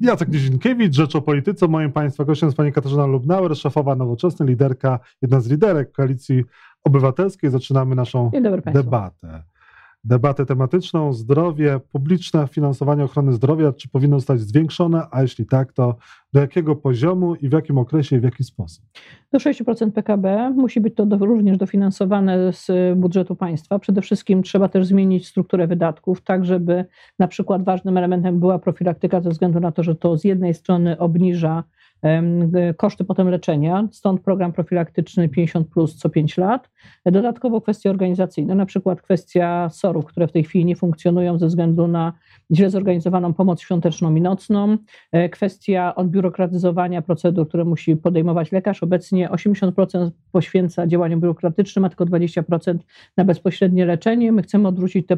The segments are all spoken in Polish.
Jacek Nizinkiewicz, Rzecz o Polityce. Moim Państwa gościem jest Pani Katarzyna Lubnauer, szefowa Nowoczesnej, liderka, jedna z liderek Koalicji Obywatelskiej. Zaczynamy naszą debatę. Debatę tematyczną, zdrowie, publiczne finansowanie ochrony zdrowia, czy powinno zostać zwiększone, a jeśli tak, to do jakiego poziomu i w jakim okresie i w jaki sposób? Do 6% PKB. Musi być to do, również dofinansowane z budżetu państwa. Przede wszystkim trzeba też zmienić strukturę wydatków, tak żeby na przykład ważnym elementem była profilaktyka ze względu na to, że to z jednej strony obniża koszty potem leczenia, stąd program profilaktyczny 50 plus co 5 lat. Dodatkowo kwestie organizacyjne, na przykład kwestia SOR-ów, które w tej chwili nie funkcjonują ze względu na źle zorganizowaną pomoc świąteczną i nocną, e, kwestia odbiurokratyzowania procedur, które musi podejmować lekarz. Obecnie 80% poświęca działaniom biurokratycznym, a tylko 20% na bezpośrednie leczenie. My chcemy odwrócić te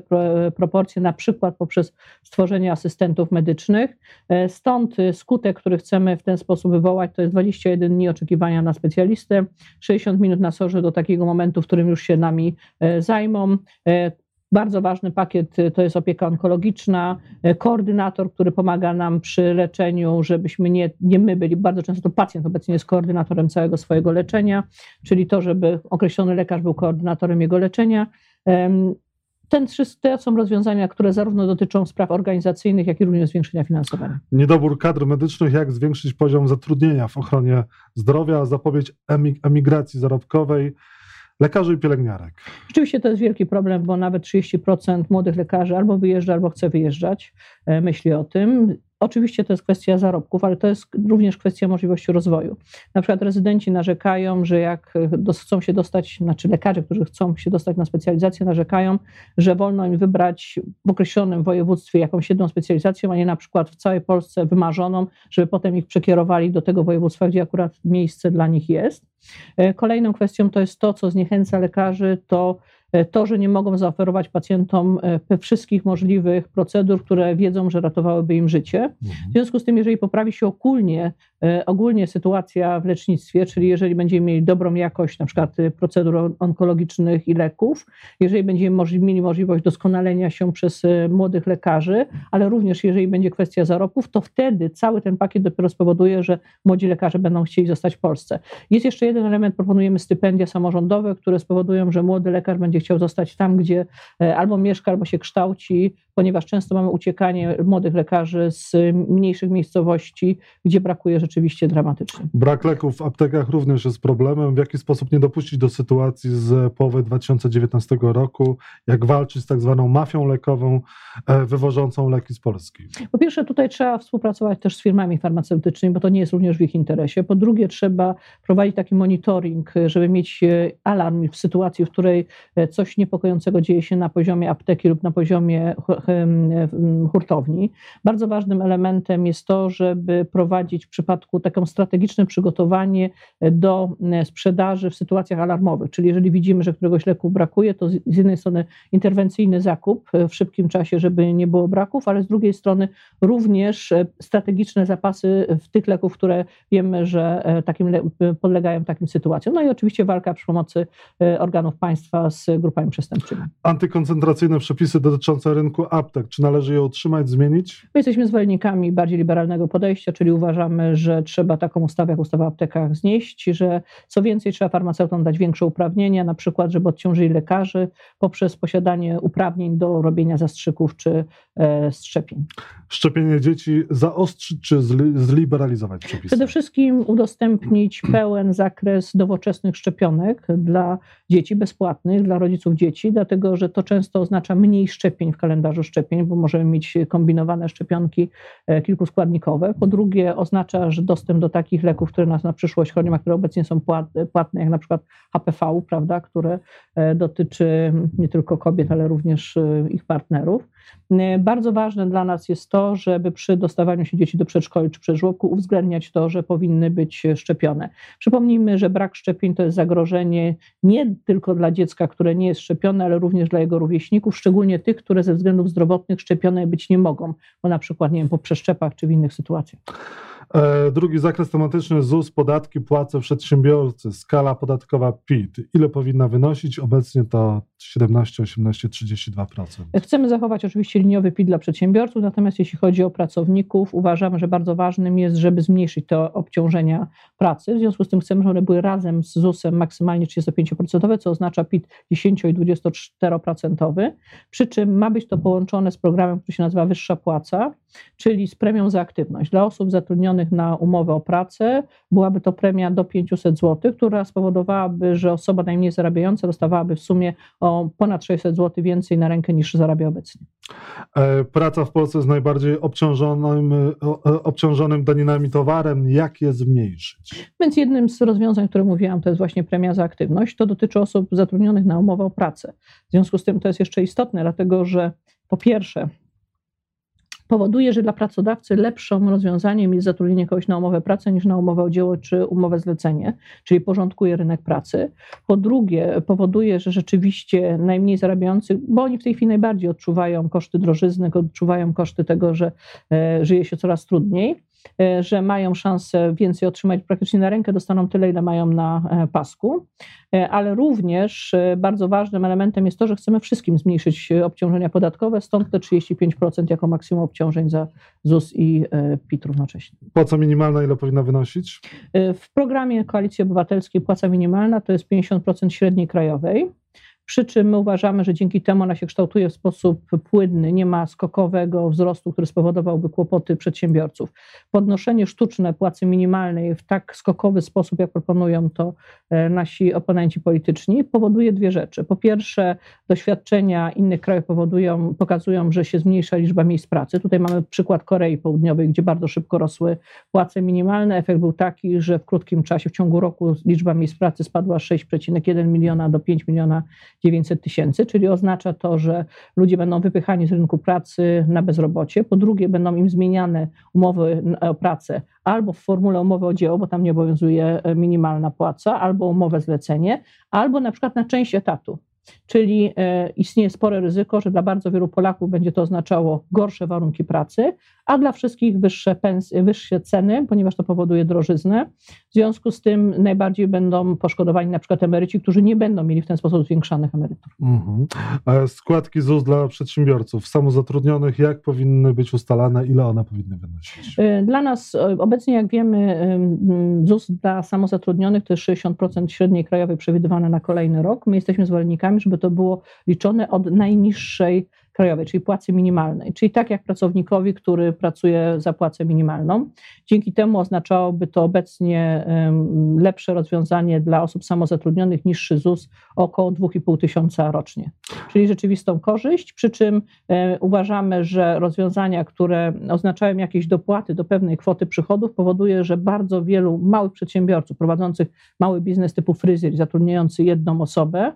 proporcje na przykład poprzez stworzenie asystentów medycznych. E, stąd skutek, który chcemy w ten sposób wywołać, to jest 21 dni oczekiwania na specjalistę, 60 minut na sorze do takiego momentu, w którym już się nami e, zajmą. E, bardzo ważny pakiet e, to jest opieka onkologiczna, koordynator, który pomaga nam przy leczeniu, żebyśmy nie, nie my byli, bardzo często to pacjent obecnie jest koordynatorem całego swojego leczenia, czyli to, żeby określony lekarz był koordynatorem jego leczenia. Ten, to są rozwiązania, które zarówno dotyczą spraw organizacyjnych, jak i również zwiększenia finansowania. Niedobór kadr medycznych, jak zwiększyć poziom zatrudnienia w ochronie zdrowia, zapowiedź emigracji zarobkowej lekarzy i pielęgniarek. Rzeczywiście to jest wielki problem, bo nawet 30% młodych lekarzy albo wyjeżdża, albo chce wyjeżdżać, e, myśli o tym. Oczywiście to jest kwestia zarobków, ale to jest również kwestia możliwości rozwoju. Na przykład rezydenci narzekają, że jak chcą się dostać, znaczy lekarze, którzy chcą się dostać na specjalizację, narzekają, że wolno im wybrać w określonym województwie jakąś jedną specjalizację, a nie na przykład w całej Polsce wymarzoną, żeby potem ich przekierowali do tego województwa, gdzie akurat miejsce dla nich jest. E, kolejną kwestią to jest to, co zniechęca lekarzy, to to, że nie mogą zaoferować pacjentom e, wszystkich możliwych procedur, które wiedzą, że ratowałyby im życie. Mhm. W związku z tym, jeżeli poprawi się ogólnie, e, ogólnie sytuacja w lecznictwie, czyli jeżeli będziemy mieli dobrą jakość na przykład procedur onkologicznych i leków, jeżeli będziemy mieli możliwość doskonalenia się przez młodych lekarzy, ale również jeżeli będzie kwestia zarobków, to wtedy cały ten pakiet dopiero spowoduje, że młodzi lekarze będą chcieli zostać w Polsce. Jest jeszcze jeden element, proponujemy stypendia samorządowe, które spowodują, że młody lekarz będzie chciał zostać tam, gdzie e, albo mieszka, albo się kształci, ponieważ często mamy uciekanie młodych lekarzy z mniejszych miejscowości, gdzie brakuje rzeczywiście dramatycznie. Brak leków w aptekach również jest problemem. W jaki sposób nie dopuścić do sytuacji z połowy 2019 roku, jak walczyć z tak zwaną mafią lekową e, wywożącą leki z Polski? Po pierwsze, tutaj trzeba współpracować też z firmami farmaceutycznymi, bo to nie jest również w ich interesie. Po drugie, trzeba prowadzić taki monitoring, żeby mieć e, alarm w sytuacji, w której coś niepokojącego dzieje się na poziomie apteki lub na poziomie hurtowni. Bardzo ważnym elementem jest to, żeby prowadzić w przypadku taką strategiczne przygotowanie do sprzedaży w sytuacjach alarmowych, czyli jeżeli widzimy, że któregoś leku brakuje, to z jednej strony interwencyjny zakup w szybkim czasie, żeby nie było braków, ale z drugiej strony również strategiczne zapasy w tych leków, które wiemy, że e, takim podlegają takim sytuacjom. No i oczywiście walka przy pomocy e, organów państwa z grupami przestępczymi. Antykoncentracyjne przepisy dotyczące rynku aptek, czy należy je utrzymać, zmienić? My jesteśmy zwolennikami bardziej liberalnego podejścia, czyli uważamy, że trzeba taką ustawę jak ustawa o aptekach znieść, że co więcej trzeba farmaceutom dać większe uprawnienia, na przykład, żeby odciążyli lekarzy poprzez posiadanie uprawnień do robienia zastrzyków czy e, szczepień. Szczepienie dzieci zaostrzyć czy zliberalizować przepisy? Przede wszystkim udostępnić pełen zakres nowoczesnych szczepionek dla dzieci bezpłatnych, dla rodziców dzieci, dlatego że to często oznacza mniej szczepień w kalendarzu szczepień, bo możemy mieć kombinowane szczepionki e, kilkuskładnikowe. Po drugie, oznacza, że dostęp do takich leków, które nas na przyszłość chronią, a które obecnie są płatne, jak na przykład HPV, prawda, które e, dotyczy nie tylko kobiet, ale również e, ich partnerów. Bardzo ważne dla nas jest to, żeby przy dostawaniu się dzieci do przedszkoli czy przedżłobku uwzględniać to, że powinny być szczepione. Przypomnijmy, że brak szczepień to jest zagrożenie nie tylko dla dziecka, które nie jest szczepione, ale również dla jego rówieśników, szczególnie tych, które ze względów zdrowotnych szczepione być nie mogą, bo na przykład, nie wiem, po przeszczepach czy w innych sytuacjach. E, drugi zakres tematyczny ZUS, podatki płacą przedsiębiorcy, skala podatkowa PIT. Ile powinna wynosić? Obecnie to 17, 18, 32%. Chcemy zachować oczywiście liniowy PIT dla przedsiębiorców, natomiast jeśli chodzi o pracowników, uważamy, że bardzo ważnym jest, żeby zmniejszyć to obciążenia pracy. W związku z tym chcemy, żeby one były razem z ZUS-em maksymalnie 35%, co oznacza PIT 10 i 24%. Przy czym ma być to połączone z programem, który się nazywa Wyższa Płaca, czyli z premią za aktywność. Dla osób zatrudnionych na umowę o pracę byłaby to premia do 500 zł, która spowodowałaby, że osoba najmniej zarabiająca dostawałaby w sumie o ponad 600 zł więcej na rękę niż zarabia obecnie. E, praca w Polsce jest najbardziej obciążonym, e, obciążonym daninami towarem. Jak je zmniejszyć? Więc jednym z rozwiązań, które mówiłam, to jest właśnie premia za aktywność. To dotyczy osób zatrudnionych na umowę o pracę. W związku z tym to jest jeszcze istotne, dlatego że po pierwsze, powoduje, że dla pracodawcy lepszym rozwiązaniem jest zatrudnienie kogoś na umowę pracy niż na umowę o dzieło czy umowę zlecenie, czyli porządkuje rynek pracy. Po drugie, powoduje, że rzeczywiście najmniej zarabiający, bo oni w tej chwili najbardziej odczuwają koszty drożyzny, odczuwają koszty tego, że e, żyje się coraz trudniej. E, że mają szansę więcej otrzymać praktycznie na rękę, dostaną tyle, ile mają na e, pasku. E, ale również bardzo ważnym elementem jest to, że chcemy wszystkim zmniejszyć obciążenia podatkowe, stąd te 35% jako maksimum obciążeń za ZUS i PIT równocześnie. Płaca minimalna ile powinna wynosić? W programie Koalicji Obywatelskiej płaca minimalna to jest 50% średniej krajowej. Przy czym my uważamy, że dzięki temu ona się kształtuje w sposób płynny, nie ma skokowego wzrostu, który spowodowałby kłopoty przedsiębiorców. Podnoszenie sztuczne płacy minimalnej w tak skokowy sposób, jak proponują to e, nasi oponenci polityczni, powoduje dwie rzeczy. Po pierwsze, doświadczenia innych krajów powodują, pokazują, że się zmniejsza liczba miejsc pracy. Tutaj mamy przykład Korei Południowej, gdzie bardzo szybko rosły płace minimalne. Efekt był taki, że w krótkim czasie, w ciągu roku, liczba miejsc pracy spadła z 6,1 miliona do 5 miliona 900 tysięcy, czyli oznacza to, że ludzie będą wypychani z rynku pracy na bezrobocie. Po drugie, będą im zmieniane umowy o pracę albo w formule umowy o dzieło, bo tam nie obowiązuje e, minimalna płaca, albo umowę zlecenie, albo na przykład na część etatu. Czyli e, istnieje spore ryzyko, że dla bardzo wielu Polaków będzie to oznaczało gorsze warunki pracy, a dla wszystkich wyższe, pensje, wyższe ceny, ponieważ to powoduje drożyznę. W związku z tym najbardziej będą poszkodowani na przykład emeryci, którzy nie będą mieli w ten sposób zwiększanych emerytur. Mhm. składki ZUS dla przedsiębiorców, samozatrudnionych, jak powinny być ustalane, ile one powinny wynosić? E, dla nas e, obecnie, jak wiemy, ZUS dla samozatrudnionych to jest 60% średniej krajowej przewidywane na kolejny rok. My jesteśmy zwolennikami, żeby to było liczone od najniższej krajowej, czyli płacy minimalnej, czyli tak jak pracownikowi, który pracuje za płacę minimalną. Dzięki temu oznaczałoby to obecnie lepsze rozwiązanie dla osób samozatrudnionych, niższy ZUS około 2,5 tysiąca rocznie, czyli rzeczywistą korzyść, przy czym e, uważamy, że rozwiązania, które oznaczają jakieś dopłaty do pewnej kwoty przychodów, powoduje, że bardzo wielu małych przedsiębiorców prowadzących mały biznes typu fryzjer, zatrudniający jedną osobę,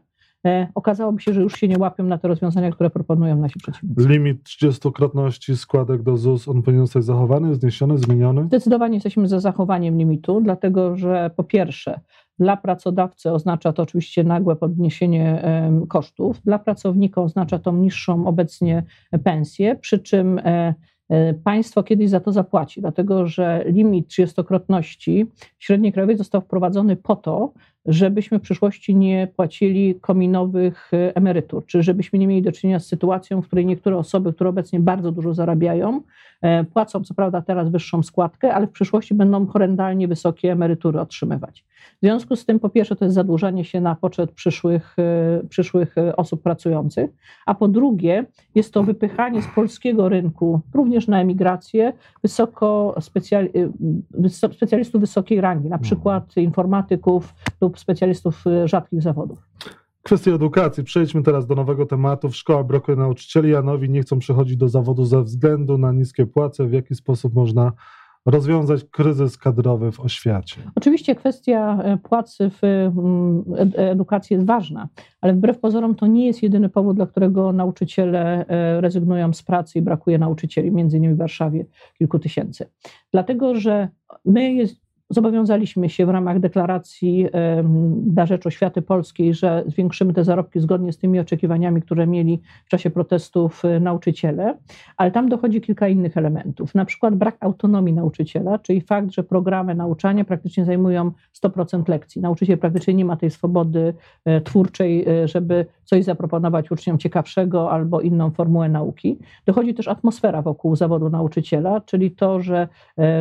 okazałoby się, że już się nie łapią na te rozwiązania, które proponują nasi przeciwnicy. Limit 30-krotności składek do ZUS, on powinien zostać zachowany, zniesiony, zmieniony? Zdecydowanie jesteśmy za zachowaniem limitu, dlatego że po pierwsze, dla pracodawcy oznacza to oczywiście nagłe podniesienie kosztów, dla pracownika oznacza to niższą obecnie pensję, przy czym e, e, państwo kiedyś za to zapłaci, dlatego że limit 30-krotności średniej krajowej został wprowadzony po to, żebyśmy w przyszłości nie płacili kominowych e, emerytur, czy żebyśmy nie mieli do czynienia z sytuacją, w której niektóre osoby, które obecnie bardzo dużo zarabiają, e, płacą co prawda teraz wyższą składkę, ale w przyszłości będą horrendalnie wysokie emerytury otrzymywać. W związku z tym, po pierwsze, to jest zadłużanie się na poczet przyszłych, e, przyszłych osób pracujących, a po drugie, jest to wypychanie z polskiego rynku, również na emigrację, wysoko specjal, specjalistów wysokiej rangi, na przykład informatyków lub lub specjalistów y, rzadkich zawodów. Kwestia edukacji. Przejdźmy teraz do nowego tematu. W szkołach brakuje nauczycieli, a nowi nie chcą przechodzić do zawodu ze względu na niskie płace. W jaki sposób można rozwiązać kryzys kadrowy w oświacie? Oczywiście kwestia e, płacy w mm, edukacji jest ważna, ale wbrew pozorom to nie jest jedyny powód, dla którego nauczyciele e, rezygnują z pracy i brakuje nauczycieli, między innymi w Warszawie kilku tysięcy. Dlatego, że my jest, Zobowiązaliśmy się w ramach deklaracji na rzecz oświaty polskiej, że zwiększymy te zarobki zgodnie z tymi oczekiwaniami, które mieli w czasie protestów e, nauczyciele, ale tam dochodzi kilka innych elementów. Na przykład brak autonomii nauczyciela, czyli fakt, że programy nauczania praktycznie zajmują 100% lekcji. Nauczyciel praktycznie nie ma tej swobody e, twórczej, e, żeby coś zaproponować uczniom ciekawszego albo inną formułę nauki. Dochodzi też atmosfera wokół zawodu nauczyciela, czyli to, że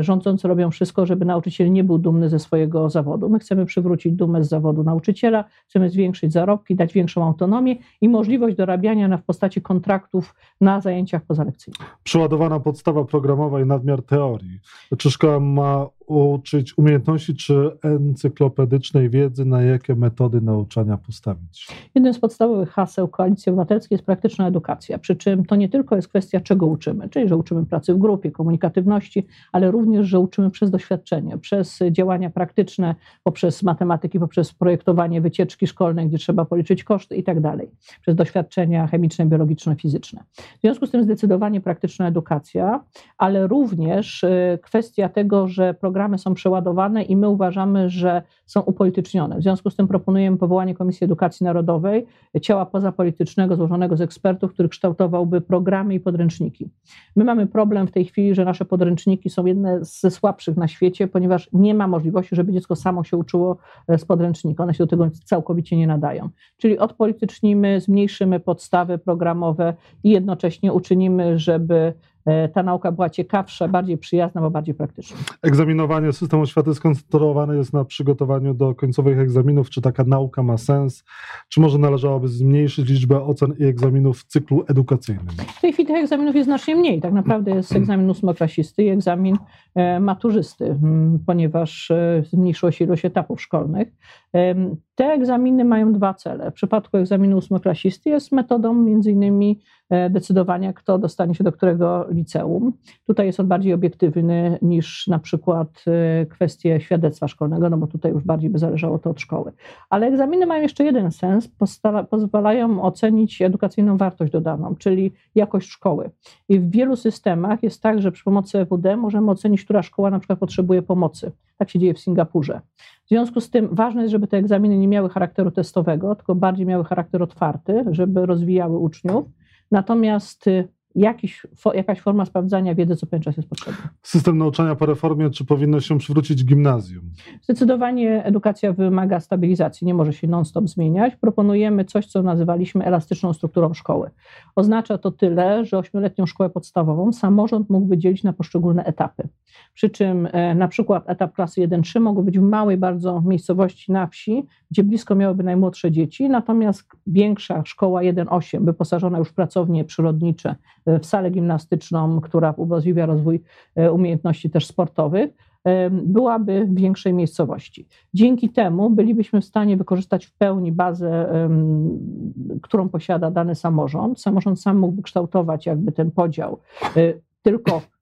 rządzący robią wszystko, żeby nauczyciel nie był dumny ze swojego zawodu. My chcemy przywrócić dumę z zawodu nauczyciela, chcemy zwiększyć zarobki, dać większą autonomię i możliwość dorabiania na w postaci kontraktów na zajęciach pozalekcyjnych. Przeładowana podstawa programowa i nadmiar teorii. Czy szkoła ma uczyć umiejętności czy encyklopedycznej wiedzy, na jakie metody nauczania postawić? Jednym z podstawowych haseł Koalicji Obywatelskiej jest praktyczna edukacja, przy czym to nie tylko jest kwestia, czego uczymy, czyli że uczymy pracy w grupie, komunikatywności, ale również, że uczymy przez doświadczenie, przez działania praktyczne, poprzez matematyki, poprzez projektowanie wycieczki szkolnej, gdzie trzeba policzyć koszty i tak dalej, przez doświadczenia chemiczne, biologiczne, fizyczne. W związku z tym zdecydowanie praktyczna edukacja, ale również y, kwestia tego, że program programy są przeładowane i my uważamy, że są upolitycznione. W związku z tym proponujemy powołanie Komisji Edukacji Narodowej, ciała pozapolitycznego złożonego z ekspertów, który kształtowałby programy i podręczniki. My mamy problem w tej chwili, że nasze podręczniki są jedne ze słabszych na świecie, ponieważ nie ma możliwości, żeby dziecko samo się uczyło e, z podręcznika. One się do tego całkowicie nie nadają. Czyli odpolitycznimy, zmniejszymy podstawy programowe i jednocześnie uczynimy, żeby ta nauka była ciekawsza, bardziej przyjazna, bo bardziej praktyczna. Egzaminowanie systemu oświaty skoncentrowane jest na przygotowaniu do końcowych egzaminów. Czy taka nauka ma sens? Czy może należałoby zmniejszyć liczbę ocen i egzaminów w cyklu edukacyjnym? W tej chwili tych egzaminów jest znacznie mniej. Tak naprawdę jest egzamin ósmoklasisty i egzamin e, maturzysty, ponieważ e, zmniejszyło się ilość etapów szkolnych. Te egzaminy mają dwa cele. W przypadku egzaminu ósmoklasisty jest metodą między innymi e, decydowania, kto dostanie się do którego liceum. Tutaj jest on bardziej obiektywny niż na przykład e, kwestie świadectwa szkolnego, no bo tutaj już bardziej by zależało to od szkoły. Ale egzaminy mają jeszcze jeden sens, pozwalają ocenić edukacyjną wartość dodaną, czyli jakość szkoły. I w wielu systemach jest tak, że przy pomocy EWD możemy ocenić, która szkoła na przykład potrzebuje pomocy. Tak się dzieje w Singapurze. W związku z tym ważne jest, żeby te egzaminy nie miały charakteru testowego, tylko bardziej miały charakter otwarty, żeby rozwijały uczniów. Natomiast y, jakiś, jakaś forma sprawdzania wiedzy co pewien czas jest potrzebna. System nauczania po reformie, czy powinno się przywrócić gimnazjum? Zdecydowanie edukacja wymaga stabilizacji, nie może się non-stop zmieniać. Proponujemy coś, co nazywaliśmy elastyczną strukturą szkoły. Oznacza to tyle, że ośmioletnią szkołę podstawową samorząd mógłby dzielić na poszczególne etapy. Przy czym e, na przykład etap klasy 1-3 mógł być w małej bardzo miejscowości na wsi, gdzie blisko miałyby najmłodsze dzieci, natomiast większa szkoła 1-8, wyposażona już w pracownie przyrodnicze, w salę gimnastyczną, która umożliwia rozwój e, umiejętności też sportowych, byłaby w większej miejscowości. Dzięki temu bylibyśmy w stanie wykorzystać w pełni bazę, którą posiada dany samorząd. Samorząd sam mógłby kształtować jakby ten podział tylko E,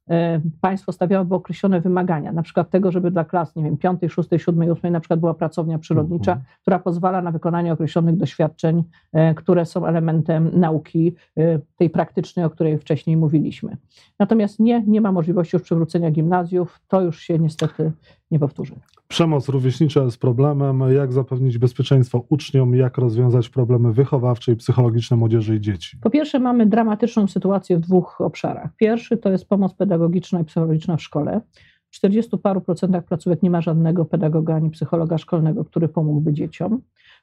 państwo stawiałoby określone wymagania, na przykład tego, żeby dla klas, nie wiem, piątej, szóstej, siódmej, ósmej na przykład była pracownia przyrodnicza, mhm. która pozwala na wykonanie określonych doświadczeń, e, które są elementem nauki e, tej praktycznej, o której wcześniej mówiliśmy. Natomiast nie, nie ma możliwości już przywrócenia gimnazjów, to już się niestety nie powtórzy. Przemoc rówieśnicza jest problemem. Jak zapewnić bezpieczeństwo uczniom? Jak rozwiązać problemy wychowawcze i psychologiczne młodzieży i dzieci? Po pierwsze, mamy dramatyczną sytuację w dwóch obszarach. Pierwszy to jest pomoc pedagogiczna i psychologiczna w szkole. W 40 paru procentach placówek nie ma żadnego pedagoga ani psychologa szkolnego, który pomógłby dzieciom.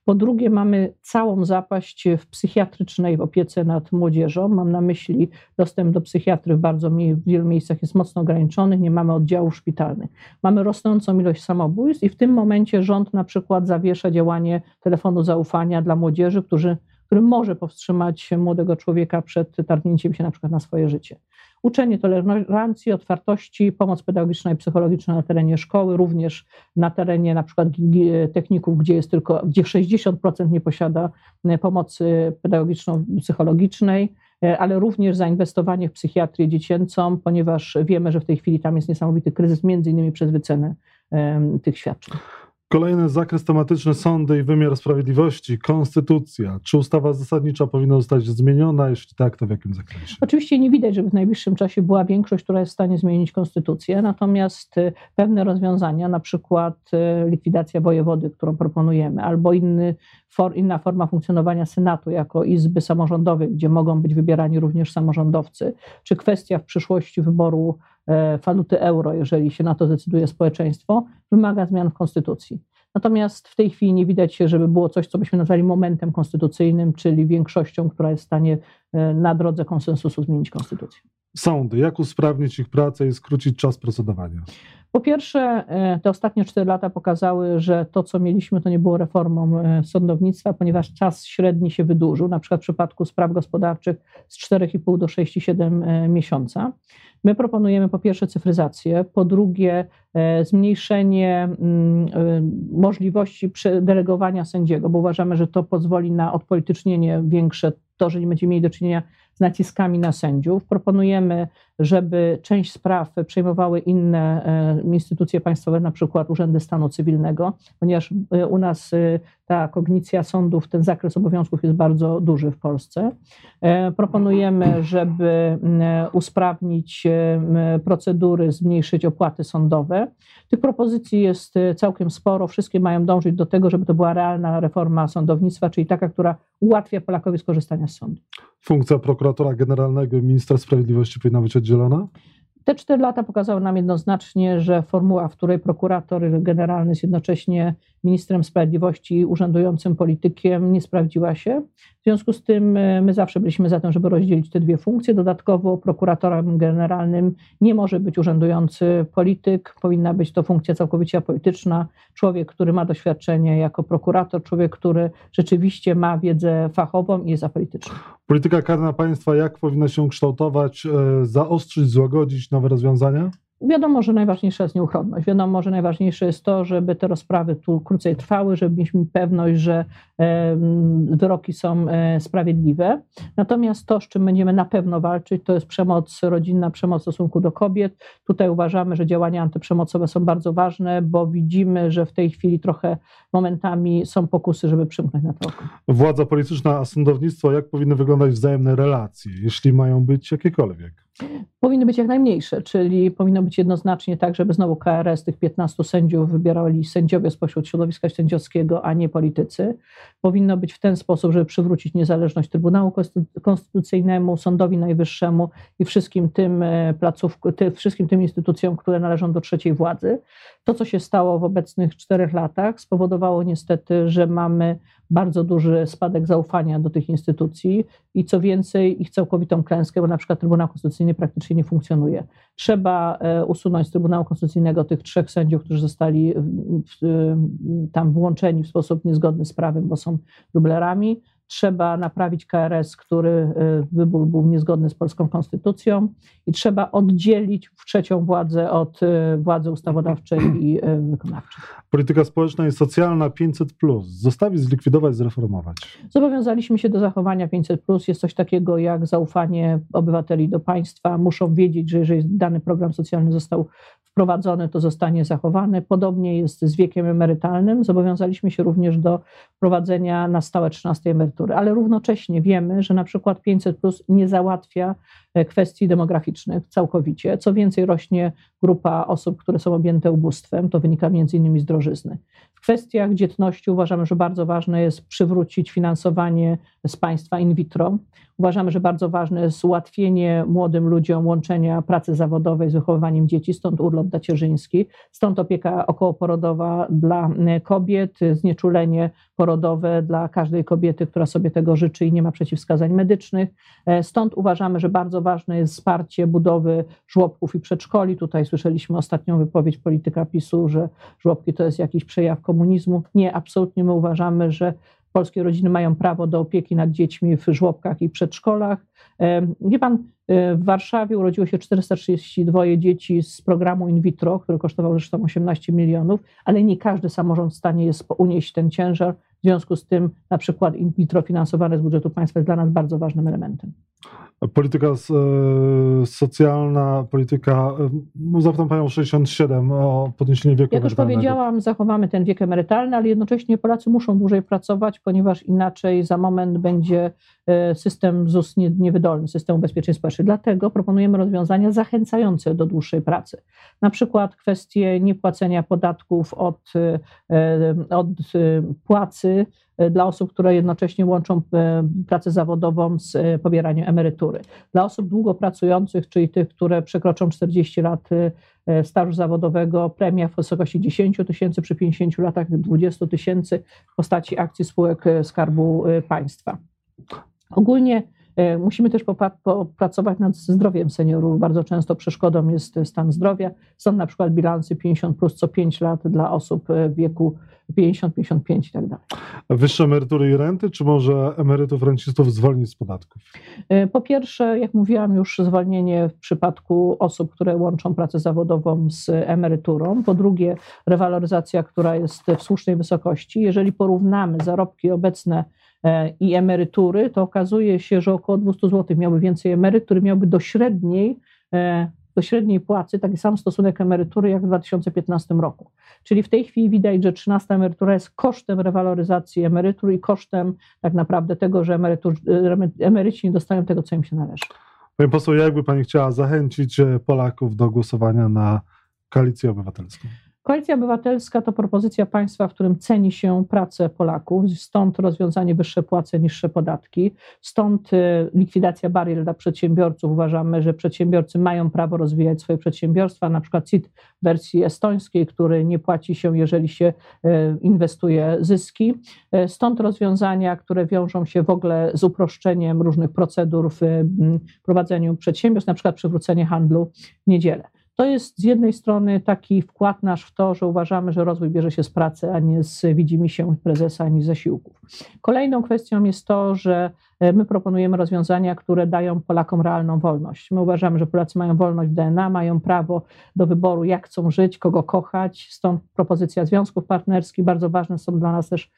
Po drugie, mamy całą zapaść w psychiatrycznej opiece nad młodzieżą. Mam na myśli dostęp do psychiatry w bardzo w wielu miejscach jest mocno ograniczony, nie mamy oddziałów szpitalnych. Mamy rosnącą ilość samobójstw i w tym momencie rząd na przykład zawiesza działanie telefonu zaufania dla młodzieży, którzy, który może powstrzymać młodego człowieka przed targnięciem się na przykład na swoje życie. Uczenie tolerancji, otwartości, pomoc pedagogiczna i psychologiczna na terenie szkoły, również na terenie na przykład techników, gdzie jest tylko, gdzie 60% nie posiada e, pomocy pedagogiczno-psychologicznej, e, ale również zainwestowanie w psychiatrię dziecięcą, ponieważ wiemy, że w tej chwili tam jest niesamowity kryzys, między innymi przez wycenę tych świadczeń. Kolejny zakres tematyczny sądy i wymiar sprawiedliwości, konstytucja. Czy ustawa zasadnicza powinna zostać zmieniona? Jeśli tak, to w jakim zakresie? Oczywiście nie widać, żeby w najbliższym czasie była większość, która jest w stanie zmienić konstytucję, natomiast y, pewne rozwiązania, na przykład y, likwidacja wojewody, którą proponujemy, albo inny, for, inna forma funkcjonowania Senatu jako izby samorządowej, gdzie mogą być wybierani również samorządowcy, czy kwestia w przyszłości wyboru waluty euro, jeżeli się na to zdecyduje społeczeństwo, wymaga zmian w konstytucji. Natomiast w tej chwili nie widać się, żeby było coś, co byśmy nazwali momentem konstytucyjnym, czyli większością, która jest w stanie e, na drodze konsensusu zmienić konstytucję. Sądy, jak usprawnić ich pracę i skrócić czas procedowania? Po pierwsze, e, te ostatnie cztery lata pokazały, że to, co mieliśmy, to nie było reformą sądownictwa, ponieważ czas średni się wydłużył, na przykład w przypadku spraw gospodarczych z 4,5 do 6,7 miesiąca. My proponujemy po pierwsze cyfryzację, po drugie e, zmniejszenie mm, e, możliwości delegowania sędziego, bo uważamy, że to pozwoli na odpolitycznienie większe, to, że nie będziemy mieli do czynienia z naciskami na sędziów. Proponujemy, żeby część spraw przejmowały inne e, instytucje państwowe, na przykład urzędy stanu cywilnego, ponieważ u nas ta kognicja sądów, ten zakres obowiązków jest bardzo duży w Polsce. Proponujemy, żeby usprawnić procedury, zmniejszyć opłaty sądowe. Tych propozycji jest e, całkiem sporo. Wszystkie mają dążyć do tego, żeby to była realna reforma sądownictwa, czyli taka, która ułatwia Polakowi skorzystania z sądu. Funkcja prokuratora generalnego i ministra sprawiedliwości powinna być oddzielona? oddzielona? Te cztery lata pokazały nam jednoznacznie, że formuła, w której prokurator generalny jest jednocześnie ministrem sprawiedliwości i urzędującym politykiem, nie sprawdziła się. W związku z tym e, my zawsze byliśmy za tym, żeby rozdzielić te dwie funkcje. Dodatkowo prokuratorem generalnym nie może być urzędujący polityk, powinna być to funkcja całkowicie apolityczna. Człowiek, który ma doświadczenie jako prokurator, człowiek, który rzeczywiście ma wiedzę fachową i jest apolityczny. Polityka karna państwa, jak powinna się kształtować, e, zaostrzyć, złagodzić nowe rozwiązania? Wiadomo, że najważniejsza jest nieuchronność. Wiadomo, że najważniejsze jest to, żeby te rozprawy tu krócej trwały, żeby mieliśmy pewność, że wyroki są e, sprawiedliwe. Natomiast to, z czym będziemy na pewno walczyć, to jest przemoc rodzinna, przemoc w stosunku do kobiet. Tutaj uważamy, że działania antyprzemocowe są bardzo ważne, bo widzimy, że w tej chwili trochę momentami są pokusy, żeby przymknąć na to. Władza polityczna, a sądownictwo, jak powinny wyglądać wzajemne relacje, jeśli mają być jakiekolwiek? Powinny być jak najmniejsze, czyli powinno być jednoznacznie tak, żeby znowu KRS tych 15 sędziów wybierali sędziowie spośród środowiska sędziowskiego, a nie politycy. Powinno być w ten sposób, żeby przywrócić niezależność Trybunału Konstytucyjnemu, Sądowi Najwyższemu i wszystkim tym e, placów, ty, wszystkim tym instytucjom, które należą do trzeciej władzy. To, co się stało w obecnych czterech latach, spowodowało niestety, że mamy bardzo duży spadek zaufania do tych instytucji i co więcej, ich całkowitą klęskę, bo na przykład Trybunał Konstytucyjny praktycznie nie funkcjonuje. Trzeba e, usunąć z Trybunału Konstytucyjnego tych trzech sędziów, którzy zostali tam włączeni w sposób niezgodny z prawem, bo są dublerami trzeba naprawić KRS, który y, wybór był niezgodny z polską konstytucją i trzeba oddzielić trzecią władzę od y, władzy ustawodawczej i y, wykonawczej. Polityka społeczna i socjalna 500 zostawić, zlikwidować, zreformować. Zobowiązaliśmy się do zachowania 500 Jest coś takiego jak zaufanie obywateli do państwa. Muszą wiedzieć, że jeżeli dany program socjalny został wprowadzony, to zostanie zachowany. Podobnie jest z wiekiem emerytalnym. Zobowiązaliśmy się również do wprowadzenia na stałe 13 emerytury, ale równocześnie wiemy, że na przykład 500 plus nie załatwia e, kwestii demograficznych całkowicie. Co więcej, rośnie grupa osób, które są objęte ubóstwem. To wynika między innymi z drożyzny. W kwestiach dzietności uważamy, że bardzo ważne jest przywrócić finansowanie z państwa in vitro. Uważamy, że bardzo ważne jest ułatwienie młodym ludziom łączenia pracy zawodowej z wychowywaniem dzieci, stąd urlop tacierzyński, stąd opieka okołoporodowa dla kobiet, znieczulenie porodowe dla każdej kobiety, która sobie tego życzy i nie ma przeciwwskazań medycznych. Stąd uważamy, że bardzo ważne jest wsparcie budowy żłobków i przedszkoli. Tutaj słyszeliśmy ostatnią wypowiedź polityka PiSu, że żłobki to jest jakiś przejaw komunizmu. Nie, absolutnie my uważamy, że polskie rodziny mają prawo do opieki nad dziećmi w żłobkach i przedszkolach. Wie pan, e, w Warszawie urodziło się 432 dzieci z programu in vitro, który kosztował zresztą 18 milionów, ale nie każdy samorząd w stanie jest unieść ten ciężar. W związku z tym na przykład in vitro finansowane z budżetu państwa jest dla nas bardzo ważnym elementem. Polityka e, socjalna, polityka, no zapytam Panią 67 o podniesienie wieku Jak już powiedziałam, zachowamy ten wiek emerytalny, ale jednocześnie Polacy muszą dłużej pracować, ponieważ inaczej za moment będzie e, system ZUS niewydolny, system ubezpieczeń społecznych. Dlatego proponujemy rozwiązania zachęcające do dłuższej pracy. Na przykład kwestie niepłacenia podatków od, od płacy dla osób, które jednocześnie łączą pracę zawodową z pobieraniem emerytury dla osób długo pracujących, czyli tych, które przekroczą 40 lat stażu zawodowego, premia w wysokości 10 tysięcy, przy 50 latach 20 tysięcy w postaci akcji spółek Skarbu Państwa. Ogólnie Musimy też popracować nad zdrowiem seniorów. Bardzo często przeszkodą jest stan zdrowia. Są na przykład bilansy 50 plus co 5 lat dla osób w wieku 50, 55 i tak dalej. Wyższe emerytury i renty, czy może emerytów, rencistów zwolnić z podatków? E, po pierwsze, jak mówiłam już, zwolnienie w przypadku osób, które łączą pracę zawodową z emeryturą. Po drugie, rewaloryzacja, która jest w słusznej wysokości. Jeżeli porównamy zarobki obecne e, i emerytury, to okazuje się, że około 200 zł miałby więcej emeryt, który miałby do średniej e, do średniej płacy taki sam stosunek emerytury jak w 2015 roku. Czyli w tej chwili widać, że 13 emerytura jest kosztem rewaloryzacji emerytur i kosztem tak naprawdę tego, że emerytur, emeryci nie dostają tego, co im się należy. Pani poseł, jakby Pani chciała zachęcić e, Polaków do głosowania na koalicję obywatelską? Koalicja Obywatelska to propozycja państwa, w którym ceni się pracę Polaków, stąd rozwiązanie wyższe płace, niższe podatki, stąd y, likwidacja barier dla przedsiębiorców. Uważamy, że przedsiębiorcy mają prawo rozwijać swoje przedsiębiorstwa, na przykład CIT w wersji estońskiej, który nie płaci się, jeżeli się y, inwestuje zyski. Y, stąd rozwiązania, które wiążą się w ogóle z uproszczeniem różnych procedur w prowadzeniu przedsiębiorstw, na przykład przywrócenie handlu w niedzielę. To jest z jednej strony taki wkład nasz w to, że uważamy, że rozwój bierze się z pracy, a nie z widzimy się prezesa ani z zasiłków. Kolejną kwestią jest to, że my proponujemy rozwiązania, które dają Polakom realną wolność. My uważamy, że Polacy mają wolność DNA, mają prawo do wyboru, jak chcą żyć, kogo kochać. Stąd propozycja związków partnerskich. Bardzo ważne są dla nas też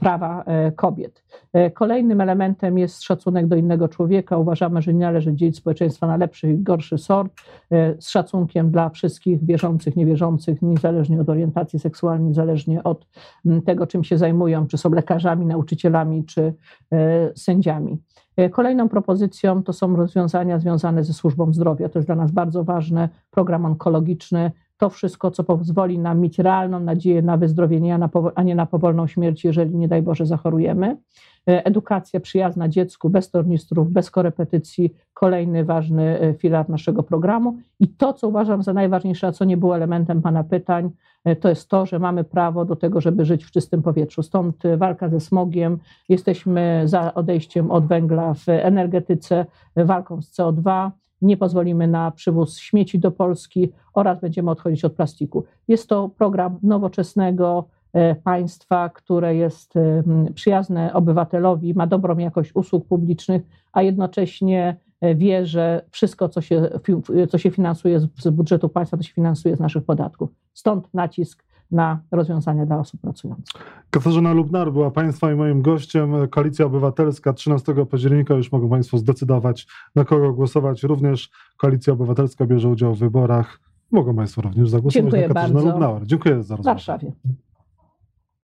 prawa e, kobiet. E, kolejnym elementem jest szacunek do innego człowieka. Uważamy, że nie należy dzielić społeczeństwa na lepszy i gorszy sort. Z szacunkiem dla wszystkich wierzących, niewierzących, niezależnie od orientacji seksualnej, niezależnie od tego, czym się zajmują, czy są lekarzami, nauczycielami, czy sędziami. E, kolejną propozycją to są rozwiązania związane ze służbą zdrowia. To jest dla nas bardzo ważne. Program onkologiczny, to wszystko, co pozwoli nam mieć realną nadzieję na wyzdrowienie, a nie na powolną śmierć, jeżeli nie daj Boże zachorujemy. E, edukacja przyjazna dziecku, bez tornistrów, bez korepetycji, kolejny ważny e, filar naszego programu. I to, co uważam za najważniejsze, a co nie było elementem Pana pytań, e, to jest to, że mamy prawo do tego, żeby żyć w czystym powietrzu. Stąd walka ze smogiem. Jesteśmy za odejściem od węgla w energetyce, walką z CO2 nie pozwolimy na przywóz śmieci do Polski oraz będziemy odchodzić od plastiku. Jest to program nowoczesnego e, państwa, które jest e, przyjazne obywatelowi, ma dobrą jakość usług publicznych, a jednocześnie e, wie, że wszystko, co się, co się finansuje z budżetu państwa, to się finansuje z naszych podatków. Stąd nacisk na rozwiązania dla osób pracujących. Katarzyna Lubnar była Państwa i moim gościem. Koalicja Obywatelska 13 października już mogą Państwo zdecydować, na kogo głosować. Również Koalicja Obywatelska bierze udział w wyborach. Mogą Państwo również zagłosować Dziękuję na Katarzynę bardzo. Lubnauer. Dziękuję za rozmowę. W Warszawie.